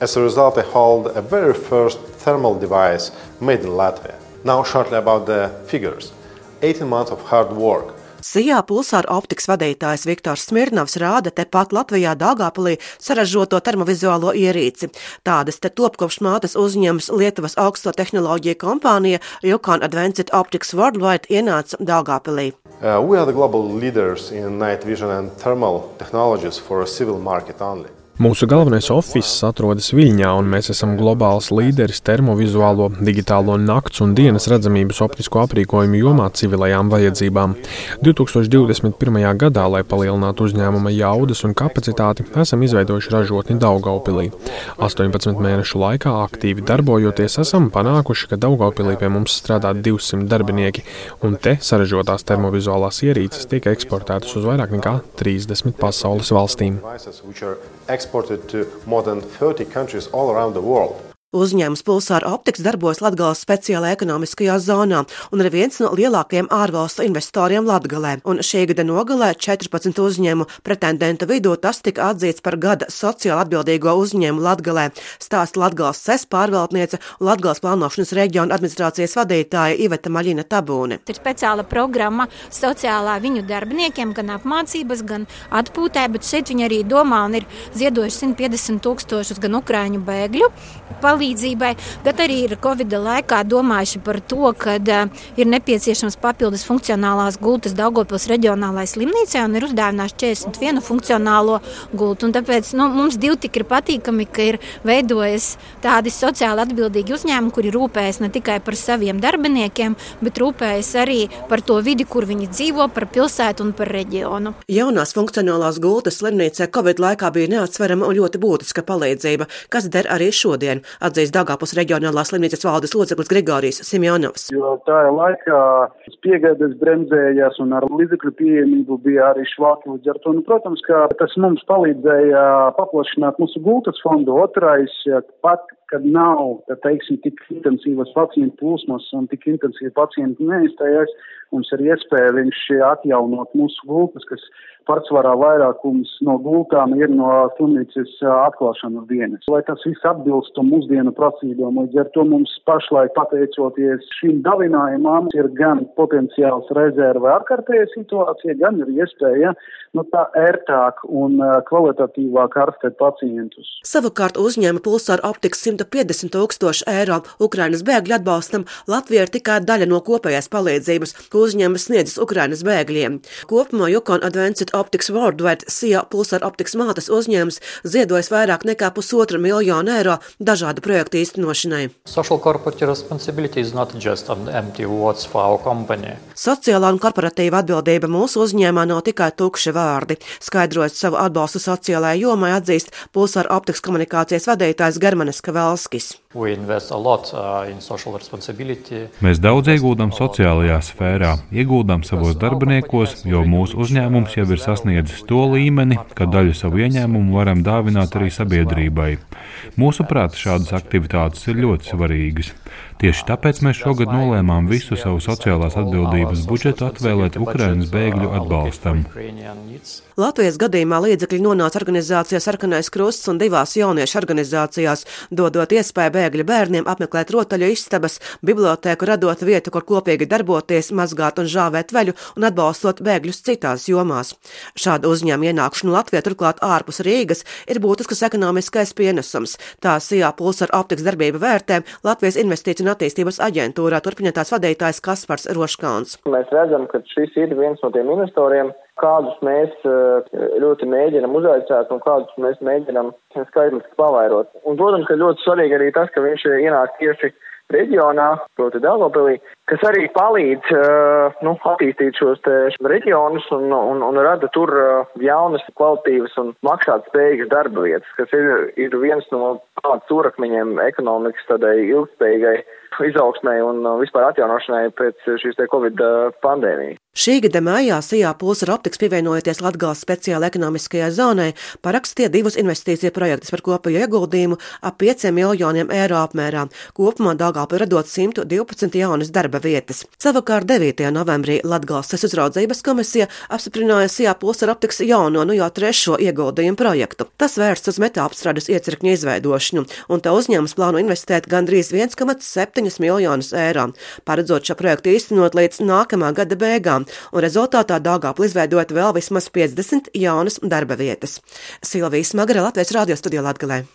As a result, I hold a very first thermal device made in Latvia. Now, shortly about the figures 18 months of hard work. Sijā pulsāra optikas vadītājs Viktors Smirnovs rāda tepat Latvijā Dāngāpulī saražoto termovizuālo ierīci. Tādas te topkopš mātes uzņēmums Lietuvas augsto tehnoloģiju kompānija Yukon Advanced Optics Worldwide ienāca Dāngāpulī. Uh, we are the global leaders in night vision and thermal technologies for a civil market only. Mūsu galvenais oficiāls atrodas Viļņā, un mēs esam globāls līderis termovizuālo, digitālo nakts un dienas redzamības optisko aprīkojumu jomā civilajām vajadzībām. 2021. gadā, lai palielinātu uzņēmuma jaudas un kapacitāti, esam izveidojuši ražotni Daugaupilī. 18 mēnešu laikā aktīvi darbojoties, esam panākuši, ka Daugaupilī pie mums strādā 200 darbinieki, un te saražotās termovizuālās ierīces tiek eksportētas uz vairāk nekā 30 pasaules valstīm exported to more than 30 countries all around the world. Uzņēmums Pulsāra optikas darbojas Latvijas speciālajā ekonomiskajā zonā un ir viens no lielākajiem ārvalstu investoriem Latvijā. Šī gada nogalē 14 uzņēmumu pretendentu vidū tas tika atzīts par gada sociāli atbildīgo uzņēmumu Latvijā, stāsta Latvijas SES pārvaldniece un Latvijas plānošanas reģiona administrācijas vadītāja Iveta Maļina Tabūne. Ir speciāla programma sociālā viņu darbiniekiem, gan apmācības, gan atpūtē, bet šeit viņi arī domā un ir ziedojuši 150 tūkstošus gan ukrāņu bēgļu palīdzībai, bet arī ir Covid laikā domājuši par to, ka uh, ir nepieciešams papildus funkcionālās gultas Daugopils reģionālajai slimnīcai un ir uzdāvinājuši 41 funkcionālo gultu. Un tāpēc nu, mums divi tik ir patīkami, ka ir veidojas tādi sociāli atbildīgi uzņēmumi, kuri rūpējas ne tikai par saviem darbiniekiem, bet rūpējas arī par to vidi, kur viņi dzīvo, par pilsētu un par reģionu. Jaunās funkcionālās gultas slimnīcā Covid laikā bija neatsverama un ļoti būtiska palīdzība, kas der arī šodien atzīst Dāngāpus reģionālās slimnīcas valdes loceklis Grigorijs Simjonovs. Jo tajā laikā piegādes bremzējās un ar līdzekļu pieejamību bija arī švāki līdz ar to. Nu, protams, ka tas mums palīdzēja paplašināt mūsu gultas fondu. Otrais, pat kad nav, tā teiksim, tik intensīvas pacientu plūsmas un tik intensīvi pacienti neizstājās, mums ir iespēja viņš atjaunot mūsu gultas, kas pārsvarā vairākums no gultām ir no slimnīcas atklāšanas dienas. Lai tas viss atbilstu mūsdienu prasībām, līdz ar to mums pašlaik pateicoties šīm davinājumam ir gan potenciāls rezerve ārkārtējai situācija, gan ir iespēja nu, tā ērtāk un kvalitatīvāk ārstēt pacientus. Savukārt uzņēma pulsāra optikas 150 tūkstoši eiro Ukrainas bēgļu atbalstam. Latvija ir tikai daļa no kopējās palīdzības, ko uzņēmums sniedzis Ukrainas bēgļiem. Kopumā Yukon Advanced Optics Worldwide SIA pulsāra optikas mātes uzņēmums ziedojas vairāk nekā pusotra miljonu eiro dažādu projektu īstenošanai. Sociālā un korporatīva atbildība mūsu uzņēmumā nav tikai tukši vārdi. Skaidrojot savu atbalstu sociālajai jomai, atzīst pulsāra optikas komunikācijas vadītājs Germanis Kavelskis. Uh, Mēs daudz ieguldām sociālajā sfērā, ieguldām savos darbiniekos, jo mūsu uzņēmums jau ir sasniedzis to līmeni, ka daļu savu ieņēmumu varam dāvināt arī sabiedrībai. Mūsuprāt, šādas aktivitātes ir ļoti svarīgas. Tieši tāpēc mēs šogad nolēmām visu savu sociālās atbildības budžetu atvēlēt Ukrainas bēgļu atbalstam. Latvijas gadījumā līdzekļi nonāca organizācijā Sarkanais Krusts un divās jauniešu organizācijās, dodot iespēju bēgļu bērniem apmeklēt rotaļu istabas, bibliotēku, radot vietu, kur kopīgi darboties, mazgāt un žāvēt veļu un atbalstot bēgļus citās jomās. Šāda uzņēmuma ienākšana Latvijā turklāt ārpus Rīgas ir būtisks ekonomiskais pienesums. Tā SIA pulsara optikas darbība vērtē Latvijas investīciju un attīstības aģentūrā turpina tās vadītājs Kaspars Roškāns. Mēs redzam, ka šis ir viens no tiem investoriem, kādus mēs eh, ļoti mēģinam uzaicināt un kādus mēs mēģinam skaitliski pavairot. Un, protams, ka ļoti svarīgi arī tas, ka viņš ienāk tieši reģionā, proti Daugavpilī, kas arī palīdz uh, nu, attīstīt šos reģionus un, un, un rada tur uh, jaunas, kvalitīvas un maksāt spējīgas darba vietas, kas ir, ir viens no stūrakmeņiem ekonomikas tādai ilgspējīgai izaugsmai un vispār atjaunošanai pēc šīs te Covid pandēmijas. Šī gada maijā Sijā Pulsar optikas pievienojoties Latgales speciāla ekonomiskajai zonai, parakstīja divus investīciju projektus par kopējo ieguldījumu ap 5 miljoniem eiro apmērā. Kopumā Dāngāpē radot 112 jaunas darba vietas. Savukārt 9. novembrī Latgales uzraudzības komisija apstiprināja Sijā Pulsar optikas jauno, nu jau trešo ieguldījumu projektu. Tas vērsts uz metāapstrādes iecirkņu izveidošanu, un tā uzņēmums plāno investēt gandrīz 1,7 miljonus eiro, paredzot šo projektu īstenot līdz nākamā gada beigām un rezultātā Dāngāpli izveidot vēl vismaz 50 jaunas darba vietas. Silvijas Smagara Latvijas radio studijā Latgalē.